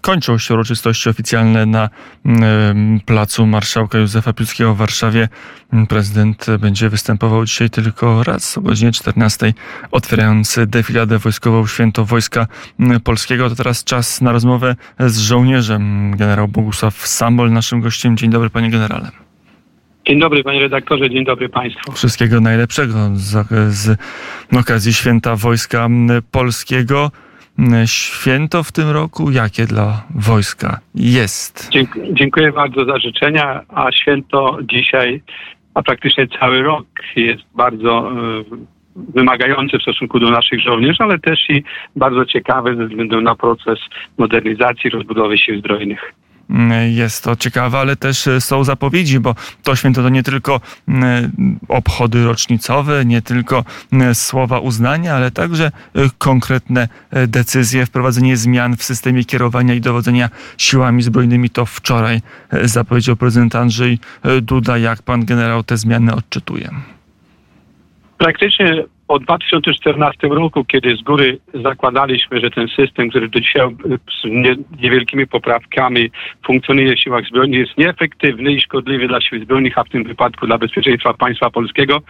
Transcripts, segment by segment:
Kończą się uroczystości oficjalne na mm, placu Marszałka Józefa Piłsudskiego w Warszawie. Prezydent będzie występował dzisiaj tylko raz o godzinie 14, otwierając defiladę wojskową Święto Wojska mm, Polskiego. To teraz czas na rozmowę z żołnierzem. Generał Bogusław Sambol, naszym gościem. Dzień dobry, panie generale. Dzień dobry panie redaktorze, dzień dobry państwu. Wszystkiego najlepszego z, z okazji Święta Wojska mm, Polskiego. Święto w tym roku jakie dla wojska jest? Dziękuję bardzo za życzenia, a święto dzisiaj, a praktycznie cały rok jest bardzo e, wymagający w stosunku do naszych żołnierzy, ale też i bardzo ciekawy ze względu na proces modernizacji, rozbudowy sił zbrojnych. Jest to ciekawe, ale też e, są zapowiedzi, bo to święto to nie tylko mm, obchody rocznicowe, nie tylko słowa uznania, ale także e, konkretne e, decyzje, wprowadzenie zmian w systemie kierowania i dowodzenia siłami zbrojnymi. To wczoraj zapowiedział prezydent Andrzej Duda. Jak pan generał te zmiany odczytuje? Praktycznie po 2014 roku, kiedy z góry zakładaliśmy, że ten system, który do dzisiaj z niewielkimi poprawkami funkcjonuje w siłach zbrojnych, jest nieefektywny i szkodliwy dla sił zbrojnych, a w tym wypadku dla bezpieczeństwa państwa polskiego.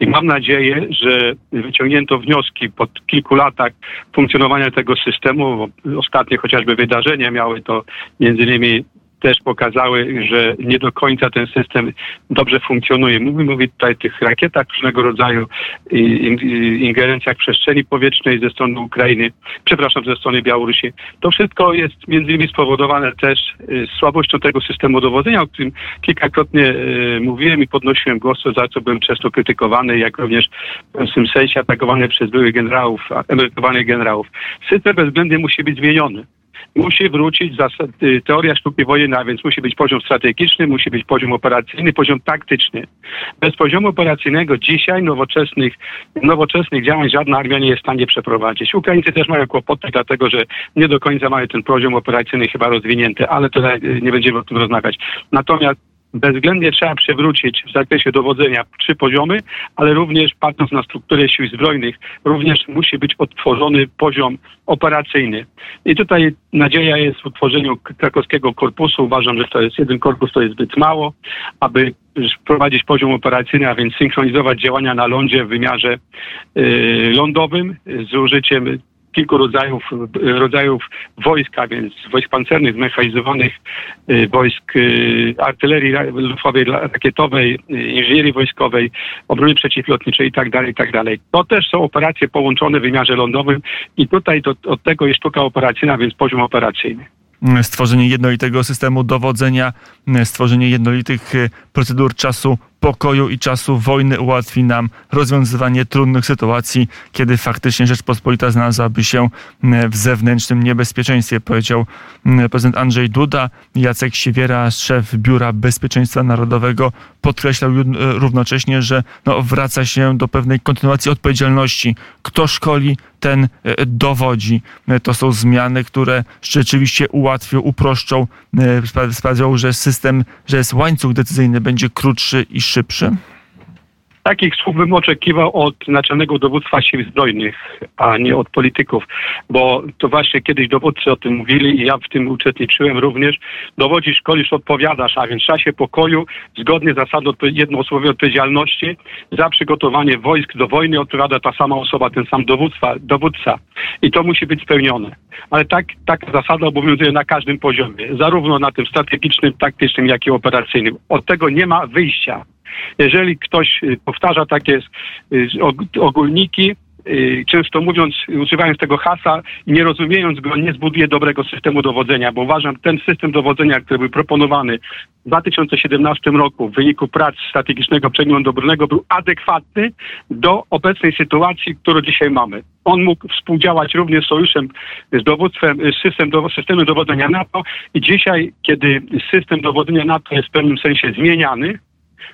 I mam nadzieję, że wyciągnięto wnioski po kilku latach funkcjonowania tego systemu. Ostatnie chociażby wydarzenia miały to między innymi też pokazały, że nie do końca ten system dobrze funkcjonuje. Mówimy tutaj o tych rakietach różnego rodzaju, ingerencjach przestrzeni powietrznej ze strony Ukrainy, przepraszam, ze strony Białorusi. To wszystko jest między innymi spowodowane też y, słabością tego systemu dowodzenia, o którym kilkakrotnie y, mówiłem i podnosiłem głos, za co byłem często krytykowany, jak również w tym sensie atakowany przez byłych generałów, emerytowanych generałów. System bezwzględnie musi być zmieniony musi wrócić zasad, y, teoria sztuki wojennej, a więc musi być poziom strategiczny, musi być poziom operacyjny, poziom taktyczny. Bez poziomu operacyjnego dzisiaj nowoczesnych, nowoczesnych działań żadna armia nie jest w stanie przeprowadzić. Ukraińcy też mają kłopoty, dlatego że nie do końca mają ten poziom operacyjny chyba rozwinięty, ale to nie będziemy o tym rozmawiać. Natomiast bezwzględnie trzeba przywrócić w zakresie dowodzenia trzy poziomy, ale również patrząc na strukturę sił zbrojnych, również musi być odtworzony poziom operacyjny. I tutaj nadzieja jest w utworzeniu krakowskiego korpusu. Uważam, że to jest jeden korpus, to jest zbyt mało, aby wprowadzić poziom operacyjny, a więc synchronizować działania na lądzie w wymiarze y, lądowym z użyciem kilku rodzajów, rodzajów wojsk, a więc wojsk pancernych, zmechanizowanych, y, wojsk y, artylerii lufowej, rakietowej, y, inżynierii wojskowej, obrony przeciwlotniczej itd., tak itd. Tak to też są operacje połączone w wymiarze lądowym i tutaj od tego jest sztuka operacyjna, więc poziom operacyjny stworzenie jednolitego systemu dowodzenia, stworzenie jednolitych procedur czasu pokoju i czasu wojny ułatwi nam rozwiązywanie trudnych sytuacji, kiedy faktycznie Rzeczpospolita znalazłaby się w zewnętrznym niebezpieczeństwie, powiedział prezydent Andrzej Duda. Jacek Siewiera, szef Biura Bezpieczeństwa Narodowego, podkreślał równocześnie, że no, wraca się do pewnej kontynuacji odpowiedzialności. Kto szkoli, ten e, dowodzi. To są zmiany, które rzeczywiście ułatwią, uproszczą, e, sprawią, że system, że jest łańcuch decyzyjny będzie krótszy i szybszy? Takich słów bym oczekiwał od naczelnego dowództwa sił zbrojnych, a nie od polityków, bo to właśnie kiedyś dowódcy o tym mówili i ja w tym uczestniczyłem również. Dowodzisz, szkolisz, odpowiadasz, a więc w czasie pokoju, zgodnie z zasadą jednoosobowej odpowiedzialności, za przygotowanie wojsk do wojny odpowiada ta sama osoba, ten sam dowództwa, dowódca. I to musi być spełnione. Ale tak, taka zasada obowiązuje na każdym poziomie, zarówno na tym strategicznym, taktycznym, jak i operacyjnym. Od tego nie ma wyjścia. Jeżeli ktoś y, powtarza takie y, ogólniki, y, często mówiąc, używając tego hasła i nie rozumiejąc go, nie zbuduje dobrego systemu dowodzenia, bo uważam, ten system dowodzenia, który był proponowany w 2017 roku w wyniku prac strategicznego przeglądu obronnego był adekwatny do obecnej sytuacji, którą dzisiaj mamy. On mógł współdziałać również z sojuszem z dowództwem, system, systemem dowodzenia NATO i dzisiaj, kiedy system dowodzenia NATO jest w pewnym sensie zmieniany,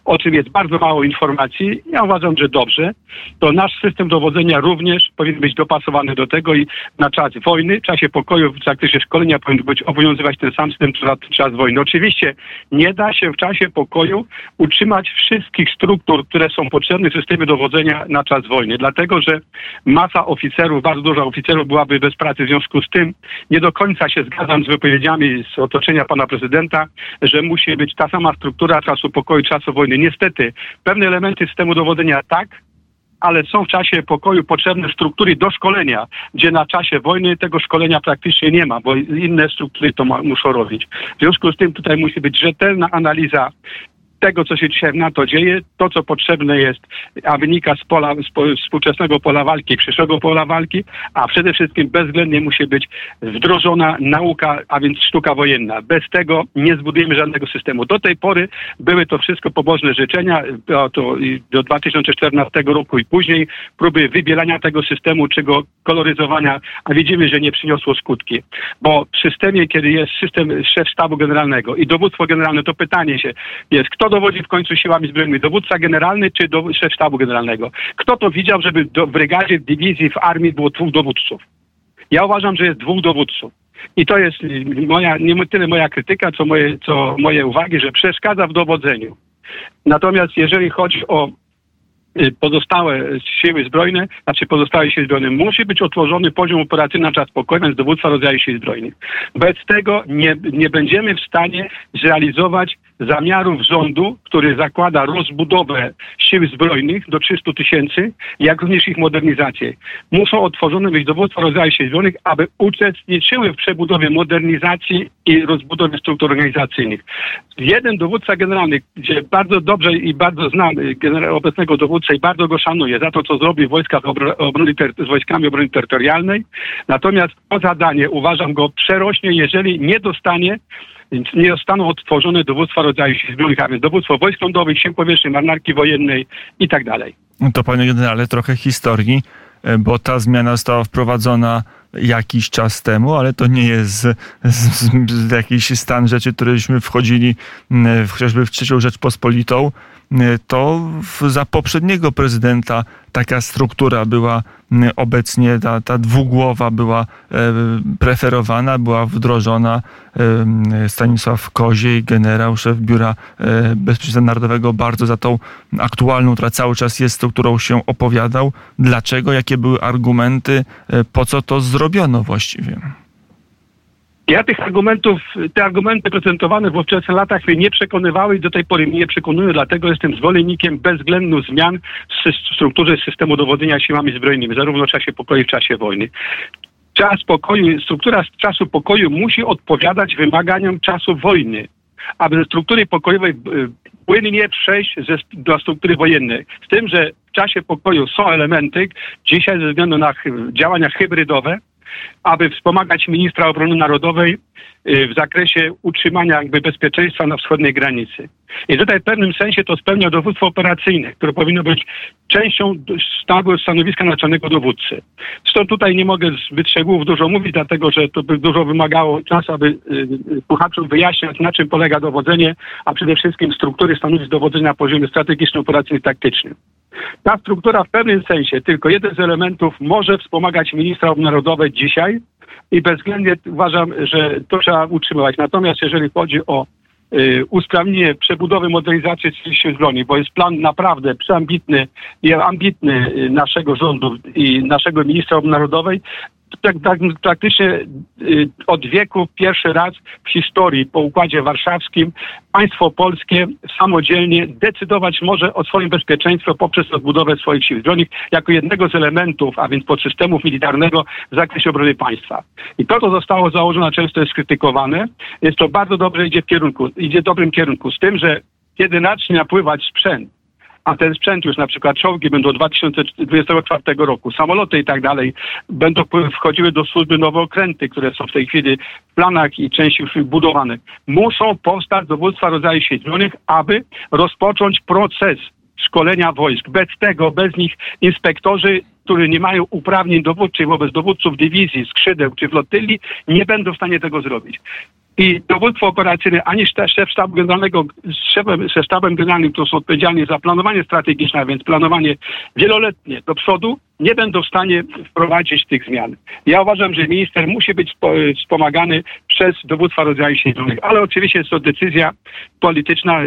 o czym jest bardzo mało informacji, ja uważam, że dobrze, to nasz system dowodzenia również powinien być dopasowany do tego i na czas wojny, w czasie pokoju, w zakresie szkolenia powinien być obowiązywać ten sam system, co na czas wojny. Oczywiście nie da się w czasie pokoju utrzymać wszystkich struktur, które są potrzebne w systemie dowodzenia na czas wojny, dlatego że masa oficerów, bardzo dużo oficerów byłaby bez pracy. W związku z tym nie do końca się zgadzam z wypowiedziami z otoczenia pana prezydenta, że musi być ta sama struktura czasu pokoju, czasu wojny. Niestety, pewne elementy systemu dowodzenia tak, ale są w czasie pokoju potrzebne struktury do szkolenia, gdzie na czasie wojny tego szkolenia praktycznie nie ma, bo inne struktury to ma, muszą robić. W związku z tym tutaj musi być rzetelna analiza tego, co się dzisiaj w NATO dzieje, to, co potrzebne jest, a wynika z pola, z współczesnego pola walki, przyszłego pola walki, a przede wszystkim bezwzględnie musi być wdrożona nauka, a więc sztuka wojenna. Bez tego nie zbudujemy żadnego systemu. Do tej pory były to wszystko pobożne życzenia, to do 2014 roku i później próby wybielania tego systemu, czy go koloryzowania, a widzimy, że nie przyniosło skutki. Bo w systemie, kiedy jest system szef sztabu generalnego i dowództwo generalne, to pytanie się jest, kto dowodzi w końcu siłami zbrojnymi? Dowódca generalny czy do, szef sztabu generalnego? Kto to widział, żeby w brygadzie, w dywizji, w armii było dwóch dowódców? Ja uważam, że jest dwóch dowódców. I to jest moja, nie tyle moja krytyka, co moje, co moje uwagi, że przeszkadza w dowodzeniu. Natomiast jeżeli chodzi o Y, pozostałe siły zbrojne, znaczy pozostałe siły zbrojne, musi być otworzony poziom operacyjny na czas pokoju z dowództwa rodzaju sił zbrojnych. Bez tego nie, nie będziemy w stanie zrealizować zamiarów rządu, który zakłada rozbudowę sił zbrojnych do 300 tysięcy, jak również ich modernizację. Muszą otworzone być dowództwa rodzaju sił zbrojnych, aby uczestniczyły w przebudowie modernizacji i rozbudowie struktur organizacyjnych. Jeden dowódca generalny, gdzie bardzo dobrze i bardzo znam obecnego dowódcę i bardzo go szanuję za to, co zrobi w wojskach obrony, z wojskami obrony terytorialnej. Natomiast to zadanie uważam go przerośnie, jeżeli nie dostanie nie zostaną otworzone dowództwa rodzaju sił zbrojnych, a więc dowództwo wojsk lądowych, sił powietrznych, marynarki wojennej i tak dalej. To panie generale, trochę historii, e, bo ta zmiana została wprowadzona jakiś czas temu, ale to nie jest z, z, z jakiś stan rzeczy, któreśmy wchodzili w, chociażby w trzecią Rzeczpospolitą. To za poprzedniego prezydenta taka struktura była obecnie, ta, ta dwugłowa była e, preferowana, była wdrożona. E, Stanisław Koziej, generał, szef Biura e, Bezpieczeństwa Narodowego, bardzo za tą aktualną, która cały czas jest, strukturą się opowiadał. Dlaczego? Jakie były argumenty? Po co to zrobiono właściwie? Ja tych argumentów, te argumenty prezentowane w ówczesnych latach mnie nie przekonywały i do tej pory mnie nie przekonują, dlatego jestem zwolennikiem bezwzględnych zmian w strukturze systemu dowodzenia siłami zbrojnymi, zarówno w czasie pokoju, jak i w czasie wojny. Czas pokoju, struktura czasu pokoju musi odpowiadać wymaganiom czasu wojny, aby ze struktury pokojowej e, płynnie przejść ze, do struktury wojennej. Z tym, że w czasie pokoju są elementy, dzisiaj ze względu na działania hybrydowe, aby wspomagać ministra obrony narodowej y, w zakresie utrzymania jakby bezpieczeństwa na wschodniej granicy. I tutaj w pewnym sensie to spełnia dowództwo operacyjne, które powinno być częścią stanowiska naczelnego dowódcy. Zresztą tutaj nie mogę zbyt szczegółów dużo mówić, dlatego że to by dużo wymagało czasu, aby słuchaczom wyjaśniać, na czym polega dowodzenie, a przede wszystkim struktury stanowisk dowodzenia na poziomie strategicznym, operacyjnym, taktycznym. Ta struktura w pewnym sensie, tylko jeden z elementów może wspomagać ministra obrony narodowej dzisiaj i bezwzględnie uważam, że to trzeba utrzymywać. Natomiast jeżeli chodzi o y, usprawnienie przebudowy, modernizacji sił zbrojnych, bo jest plan naprawdę przeambitny i ambitny y, naszego rządu i naszego ministra obrony narodowej, tak, tak, praktycznie y, od wieku pierwszy raz w historii po Układzie Warszawskim państwo polskie samodzielnie decydować może o swoim bezpieczeństwie poprzez odbudowę swoich sił zbrojnych jako jednego z elementów, a więc podsystemów militarnego w zakresie obrony państwa. I to, co zostało założone, często jest krytykowane. Jest to bardzo dobrze idzie w kierunku, idzie w dobrym kierunku, z tym, że kiedy zacznie napływać sprzęt, a ten sprzęt już na przykład czołgi będą 2024 roku, samoloty i tak dalej, będą wchodziły do służby nowe okręty, które są w tej chwili w planach i części już budowane. Muszą powstać dowództwa rodzaju sił zbrojnych, aby rozpocząć proces szkolenia wojsk. Bez tego, bez nich inspektorzy którzy nie mają uprawnień dowódczych wobec dowódców dywizji, skrzydeł czy flotyli, nie będą w stanie tego zrobić. I dowództwo operacyjne, ani szef sztabu generalnego z szefem, ze sztabem generalnym, którzy są odpowiedzialni za planowanie strategiczne, a więc planowanie wieloletnie do przodu, nie będą w stanie wprowadzić tych zmian. Ja uważam, że minister musi być wspomagany przez dowództwa rodzaju sił zbrojnych, ale oczywiście jest to decyzja polityczna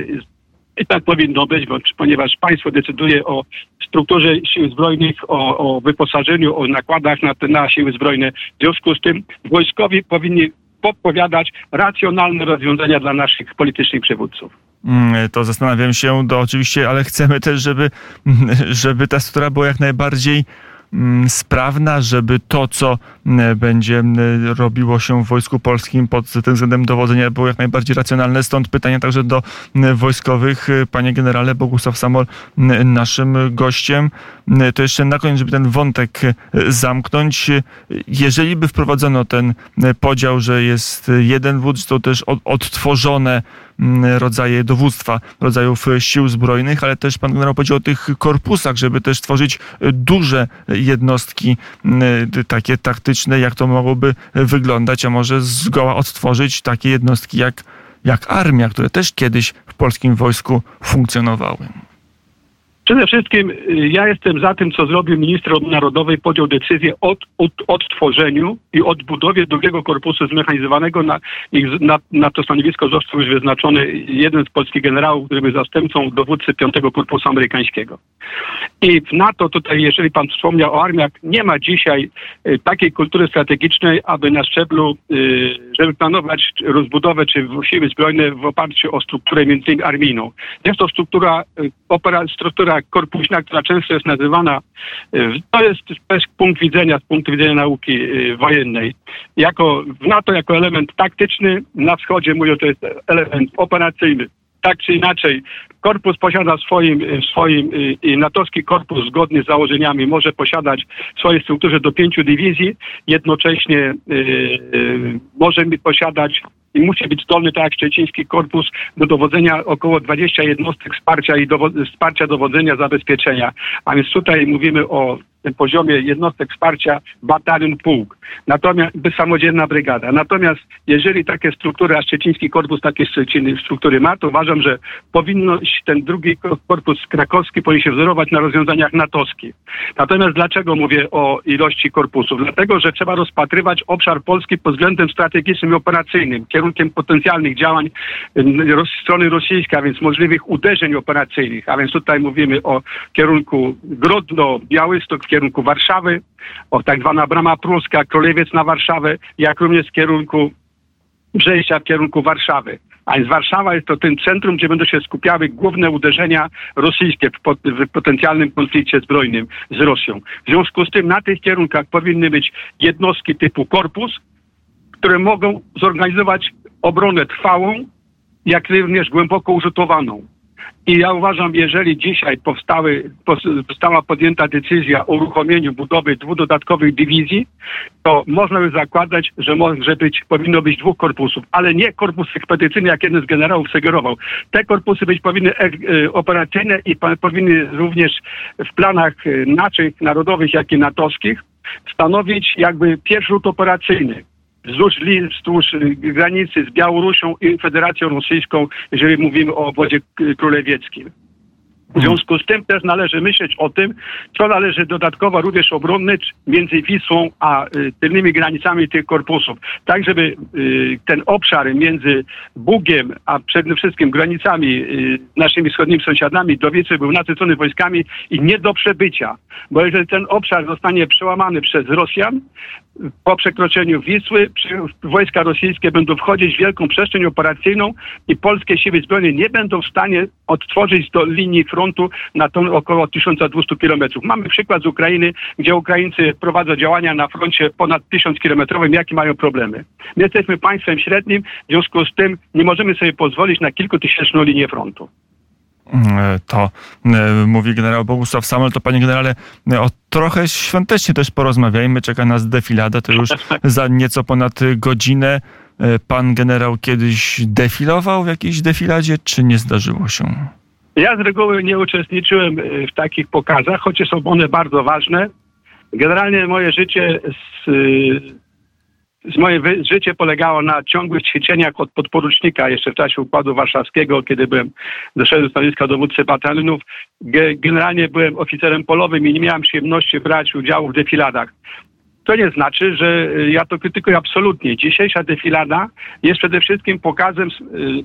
i tak powinno być, bo, ponieważ państwo decyduje o strukturze sił zbrojnych, o, o wyposażeniu, o nakładach na, na siły zbrojne. W związku z tym wojskowi powinni podpowiadać racjonalne rozwiązania dla naszych politycznych przywódców. Mm, to zastanawiam się, to oczywiście, ale chcemy też, żeby, żeby ta struktura była jak najbardziej sprawna, żeby to, co mm, będzie mm, robiło się w Wojsku Polskim pod tym względem dowodzenia było jak najbardziej racjonalne. Stąd pytanie także do wojskowych. Panie generale, Bogusław Samol naszym gościem. To jeszcze na koniec, żeby ten wątek zamknąć. Jeżeli by wprowadzono ten podział, że jest jeden wódz, to też odtworzone rodzaje dowództwa, rodzajów sił zbrojnych, ale też pan generał powiedział o tych korpusach, żeby też tworzyć duże jednostki takie taktyczne, jak to mogłoby wyglądać, a może zgoła odtworzyć takie jednostki jak, jak armia, które też kiedyś w polskim wojsku funkcjonowały. Przede wszystkim y, ja jestem za tym, co zrobił minister narodowej, podjął decyzję o od, odtworzeniu i odbudowie drugiego korpusu zmechanizowanego. Na, na, na to stanowisko został już wyznaczony jeden z polskich generałów, który był zastępcą dowódcy piątego korpusu amerykańskiego. I w NATO tutaj, jeżeli pan wspomniał o armiach, nie ma dzisiaj y, takiej kultury strategicznej, aby na szczeblu, y, żeby planować rozbudowę czy siły zbrojne w oparciu o strukturę między innymi armijną. Jest to struktura, opera, struktura korpuśna, która często jest nazywana, y, to jest też punkt widzenia, z punktu widzenia nauki y, wojennej. Jako, w NATO jako element taktyczny, na wschodzie mówią, to jest element operacyjny. Tak czy inaczej, korpus posiada swoim, y, swoim natowski korpus zgodnie z założeniami może posiadać w swojej strukturze do pięciu dywizji, jednocześnie może posiadać i musi być zdolny, tak jak szczeciński korpus, do dowodzenia około 20 jednostek wsparcia i dowo wsparcia dowodzenia zabezpieczenia. A więc tutaj mówimy o poziomie jednostek wsparcia batalion pułk, natomiast samodzielna brygada. Natomiast jeżeli takie struktury, a Szczeciński Korpus takie struktury ma, to uważam, że powinno ten drugi korpus krakowski powinien się wzorować na rozwiązaniach natowskich. Natomiast dlaczego mówię o ilości korpusów? Dlatego, że trzeba rozpatrywać obszar Polski pod względem strategicznym i operacyjnym, kierunkiem potencjalnych działań strony rosyjskiej, a więc możliwych uderzeń operacyjnych, a więc tutaj mówimy o kierunku Grodno-Białystok, w kierunku Warszawy, o tak zwana brama pruska, Królewiec na Warszawę, jak również z kierunku przejścia w kierunku Warszawy. A więc Warszawa jest to ten centrum, gdzie będą się skupiały główne uderzenia rosyjskie w, pot, w, potencjalnym konflikcie zbrojnym z Rosją. W związku z tym na tych kierunkach powinny być jednostki typu korpus, które mogą zorganizować obronę trwałą, jak również głęboko użytowaną. I ja uważam, jeżeli dzisiaj powstały, została podjęta decyzja o uruchomieniu budowy dwóch dodatkowych dywizji, to można by zakładać, że może być, powinno być dwóch korpusów, ale nie korpus ekspedycyjny, jak jeden z generałów sugerował. Te korpusy być powinny e, operacyjne i powinny również w planach e, naszych narodowych, jak i natowskich stanowić jakby pierwszy rzut operacyjny wzdłuż, wzdłuż y, granicy z Białorusią i Federacją Rosyjską, jeżeli mówimy o obwodzie królewieckim. W związku z tym też należy myśleć o tym, co należy dodatkowo również obronić między Wisłą a y, tylnymi granicami tych korpusów. Tak, żeby y, ten obszar między Bugiem, a przede wszystkim granicami y, naszymi wschodnimi sąsiadami do Wisły był nasycony wojskami i nie do przebycia. Bo jeżeli ten obszar zostanie przełamany przez Rosjan, po przekroczeniu Wisły wojska rosyjskie będą wchodzić w wielką przestrzeń operacyjną i polskie siły zbrojne nie będą w stanie odtworzyć do linii frontu na to około 1200 kilometrów. Mamy przykład z Ukrainy, gdzie Ukraińcy prowadzą działania na froncie ponad 1000 kilometrowym, jakie mają problemy. My jesteśmy państwem średnim, w związku z tym nie możemy sobie pozwolić na kilkutysięczną linię frontu. Mm, to e, mówi generał Bogusław Samuel. To panie generale, o trochę świątecznie też porozmawiajmy. Czeka nas defilada, to już za nieco ponad godzinę. E, pan generał kiedyś defilował w jakiejś defiladzie, czy nie zdarzyło się? Ja z reguły nie uczestniczyłem e, w takich pokazach, chociaż są one bardzo ważne. Generalnie moje życie z, moje życie polegało na ciągłych ćwiczeniach od podporucznika jeszcze w czasie Układu Warszawskiego, kiedy byłem doszedłem do stanowiska dowódcy batalionów. Generalnie byłem oficerem polowym i nie miałem przyjemności brać udziału w defiladach. To nie znaczy, że y, ja to krytykuję absolutnie. Dzisiejsza defilada jest przede wszystkim pokazem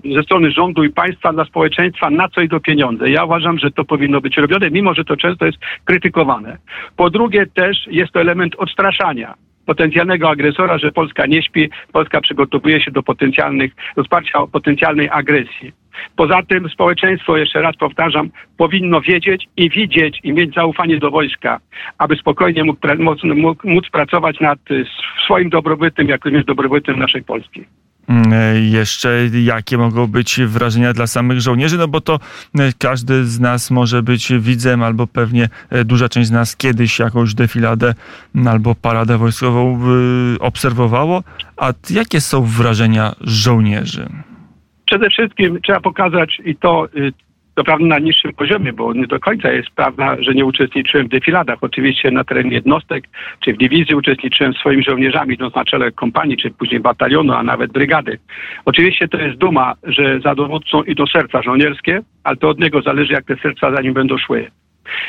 y, ze strony rządu i państwa dla społeczeństwa, na co idą pieniądze. Ja uważam, że to powinno być robione, mimo że to często jest krytykowane. Po drugie też jest to element odstraszania potencjalnego agresora, że Polska nie śpi, Polska przygotowuje się do potencjalnych, do potencjalnej agresji. Poza tym społeczeństwo, jeszcze raz powtarzam, powinno wiedzieć i widzieć i mieć zaufanie do wojska, aby spokojnie mógł, mógł, móc pracować nad swoim dobrobytem, jak również dobrobytem naszej Polski. Mm, e, jeszcze jakie mogą być wrażenia dla samych żołnierzy, no bo to e, każdy z nas może być widzem, albo pewnie e, duża część z nas kiedyś jakąś defiladę albo paradę wojskową obserwowało. A jakie są wrażenia żołnierzy? Przede wszystkim trzeba pokazać i to y, to prawda na niższym poziomie, bo nie do końca jest prawda, że nie uczestniczyłem w defiladach. Oczywiście na terenie jednostek czy w dywizji uczestniczyłem swoimi żołnierzami, idąc na czele kompanii, czy później batalionu, a nawet brygady. Oczywiście to jest duma, że za dowódcą idą serca żołnierskie, ale to od niego zależy, jak te serca za nim będą szły.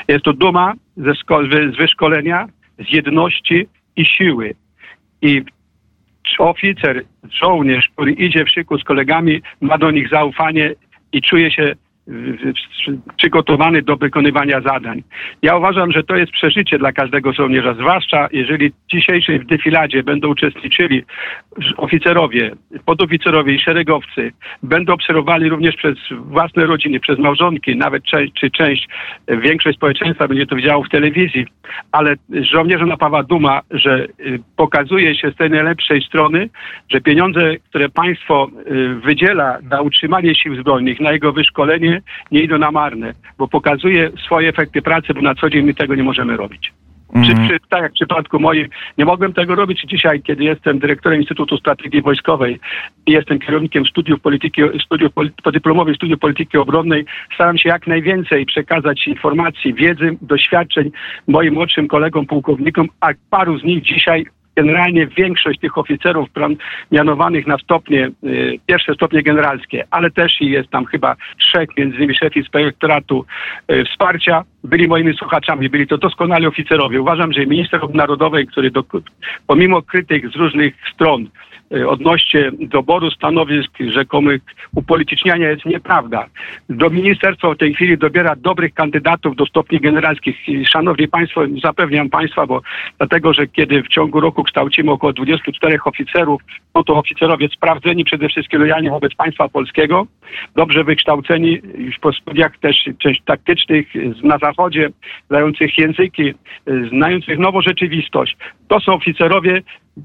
Jest to duma ze z wyszkolenia, z jedności i siły. I oficer, żołnierz, który idzie w szyku z kolegami, ma do nich zaufanie i czuje się przygotowany do wykonywania zadań. Ja uważam, że to jest przeżycie dla każdego żołnierza, zwłaszcza jeżeli w dzisiejszej defiladzie będą uczestniczyli oficerowie, podoficerowie i szeregowcy, będą obserwowali również przez własne rodziny, przez małżonki, nawet część, czy część, większość społeczeństwa będzie to widziało w telewizji, ale żołnierze napawa duma, że y, pokazuje się z tej najlepszej strony, że pieniądze, które państwo y, wydziela na utrzymanie sił zbrojnych, na jego wyszkolenie, nie idą na marne, bo pokazuje swoje efekty pracy, bo na co dzień my tego nie możemy robić. Przy, przy, tak jak w przypadku moich, nie mogłem tego robić dzisiaj, kiedy jestem dyrektorem Instytutu Strategii Wojskowej i jestem kierownikiem studiów polityki, studiów podyplomowych studiów polityki obronnej. Staram się jak najwięcej przekazać informacji, wiedzy, doświadczeń moim młodszym kolegom, pułkownikom, a paru z nich dzisiaj generalnie większość tych oficerów mianowanych na stopnie, y, pierwsze stopnie generalskie, ale też jest tam chyba trzech, między innymi szef inspektoratu y, wsparcia, byli moimi słuchaczami, byli to doskonali oficerowie. Uważam, że minister narodowej, który do, pomimo krytyk z różnych stron Y, odnośnie doboru stanowisk rzekomych upolityczniania jest nieprawda. Do ministerstwa w tej chwili dobiera dobrych kandydatów do stopni generalskich. Szanowni Państwo, zapewniam Państwa, bo dlatego, że kiedy w ciągu roku kształcimy około 24 oficerów, no to oficerowie sprawdzeni przede wszystkim lojalnie wobec państwa polskiego, dobrze wykształceni już po studiach też część taktycznych na zachodzie, znających języki, znających nową rzeczywistość. To są oficerowie,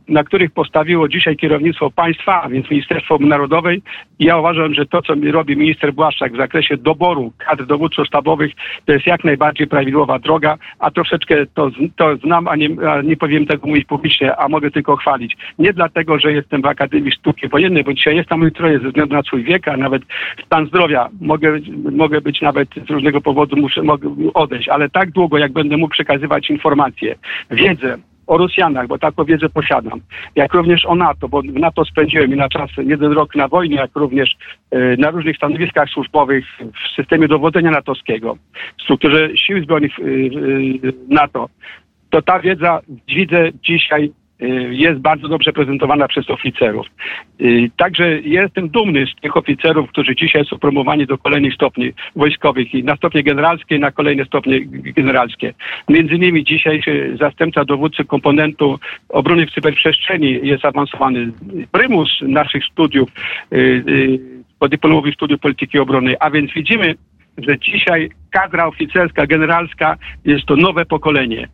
na których postawiło dzisiaj kierownictwo państwa, a więc Ministerstwo Narodowej. Ja uważam, że to, co robi minister Błaszczak w zakresie doboru kadr dowódczo-sztabowych, to jest jak najbardziej prawidłowa droga, a troszeczkę to, to znam, a nie, a nie powiem tego mówić publicznie, a mogę tylko chwalić. Nie dlatego, że jestem w Akademii Sztuki Wojennej, bo dzisiaj jestem emerytuję ze względu na swój wiek, a nawet stan zdrowia. Mogę, mogę być nawet z różnego powodu, muszę mogę odejść, ale tak długo, jak będę mógł przekazywać informacje, wiedzę, o Rosjanach, bo taką wiedzę posiadam, jak również o NATO, bo w NATO spędziłem i na czas jeden rok na wojnie, jak również e, na różnych stanowiskach służbowych w systemie dowodzenia natowskiego, w strukturze sił zbrojnych e, e, NATO, to ta wiedza widzę dzisiaj jest bardzo dobrze prezentowana przez oficerów. Y, także jestem dumny z tych oficerów, którzy dzisiaj są promowani do kolejnych stopni wojskowych i na stopnie generalskie i na kolejne stopnie generalskie. Między innymi dzisiejszy zastępca dowódcy komponentu obrony w cyberprzestrzeni jest awansowany. Prymus naszych studiów, y, podyplomowych studiów polityki obronnej, a więc widzimy, że dzisiaj kadra oficerska, generalska jest to nowe pokolenie.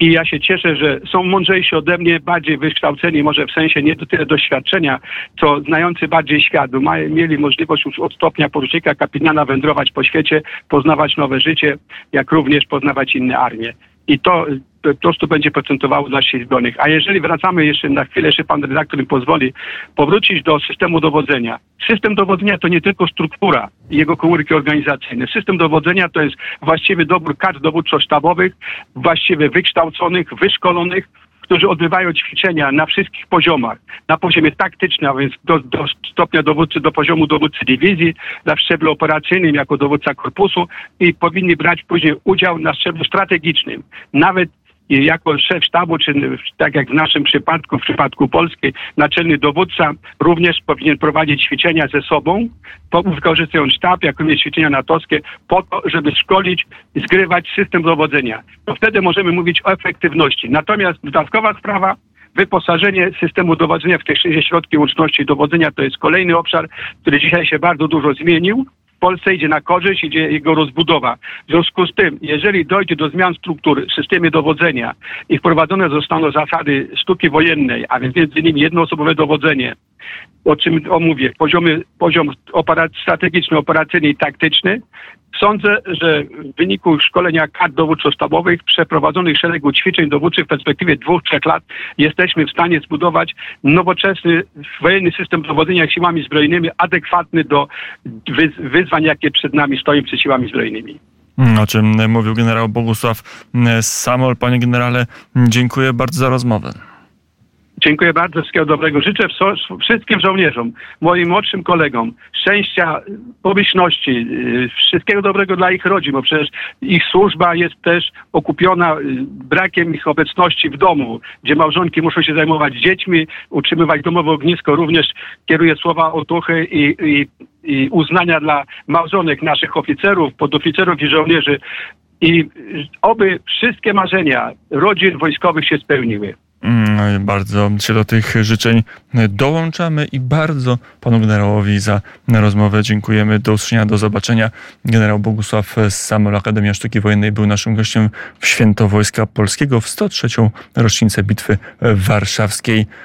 I ja się cieszę, że są mądrzejsi ode mnie, bardziej wykształceni, może w sensie nie do tyle doświadczenia, co znający bardziej świat. Mieli możliwość już od stopnia porucznika, kapitana wędrować po świecie, poznawać nowe życie, jak również poznawać inne armie. I to po prostu będzie procentowało dla sił zbrojnych. A jeżeli wracamy jeszcze na chwilę, jeszcze pan redaktor mi pozwoli, powrócić do systemu dowodzenia. System dowodzenia to nie tylko struktura jego komórki organizacyjne. System dowodzenia to jest właściwy dobór kadr dowódczo-sztabowych, właściwie wykształconych, wyszkolonych, którzy odbywają ćwiczenia na wszystkich poziomach, na poziomie taktycznym, a więc do, do stopnia dowódcy, do poziomu dowódcy dywizji, na szczeblu operacyjnym jako dowódca korpusu i powinni brać później udział na szczeblu strategicznym. Nawet jako szef sztabu, czy tak jak w naszym przypadku, w przypadku Polski, naczelny dowódca również powinien prowadzić ćwiczenia ze sobą, wykorzystując sztab, jak również ćwiczenia natowskie, po to, żeby szkolić i zgrywać system dowodzenia. To wtedy możemy mówić o efektywności. Natomiast dodatkowa sprawa, wyposażenie systemu dowodzenia w techniczne środki łączności dowodzenia to jest kolejny obszar, który dzisiaj się bardzo dużo zmienił. Polsce idzie na korzyść, idzie jego rozbudowa. W związku z tym, jeżeli dojdzie do zmian struktur w systemie dowodzenia i wprowadzone zostaną zasady sztuki wojennej, a więc między innymi jednoosobowe dowodzenie, o czym omówię, poziomy, poziom operac- strategiczny, operacyjny i taktyczny, Sądzę, że w wyniku szkolenia kadr dowódczo-sztabowych, przeprowadzonych szeregu ćwiczeń dowódczych w perspektywie dwóch, trzech lat, jesteśmy w stanie zbudować nowoczesny wojenny system dowodzenia siłami zbrojnymi, adekwatny do wyz- wyzwań, jakie przed nami stoją przed siłami zbrojnymi. O czym mówił generał Bogusław Samol. Panie generale, dziękuję bardzo za rozmowę. Dziękuję bardzo, wszystkiego dobrego. Życzę wszystkim żołnierzom, moim młodszym kolegom, szczęścia, pomyślności, yy, wszystkiego dobrego dla ich rodzin, bo przecież ich służba jest też okupiona yy, brakiem ich obecności w domu, gdzie małżonki muszą się zajmować dziećmi, utrzymywać domowe ognisko. Również kieruję słowa otuchy i, i, i uznania dla małżonek naszych oficerów, podoficerów i żołnierzy. I yy, oby wszystkie marzenia rodzin wojskowych się spełniły. Mm, Bardzo się do tych życzeń dołączamy i bardzo panu generałowi za rozmowę dziękujemy. Do usłyszenia, do zobaczenia. Generał Bogusław Samol, Akademia Sztuki Wojennej był naszym gościem w Święto Wojska Polskiego w 103. rocznicę Bitwy Warszawskiej.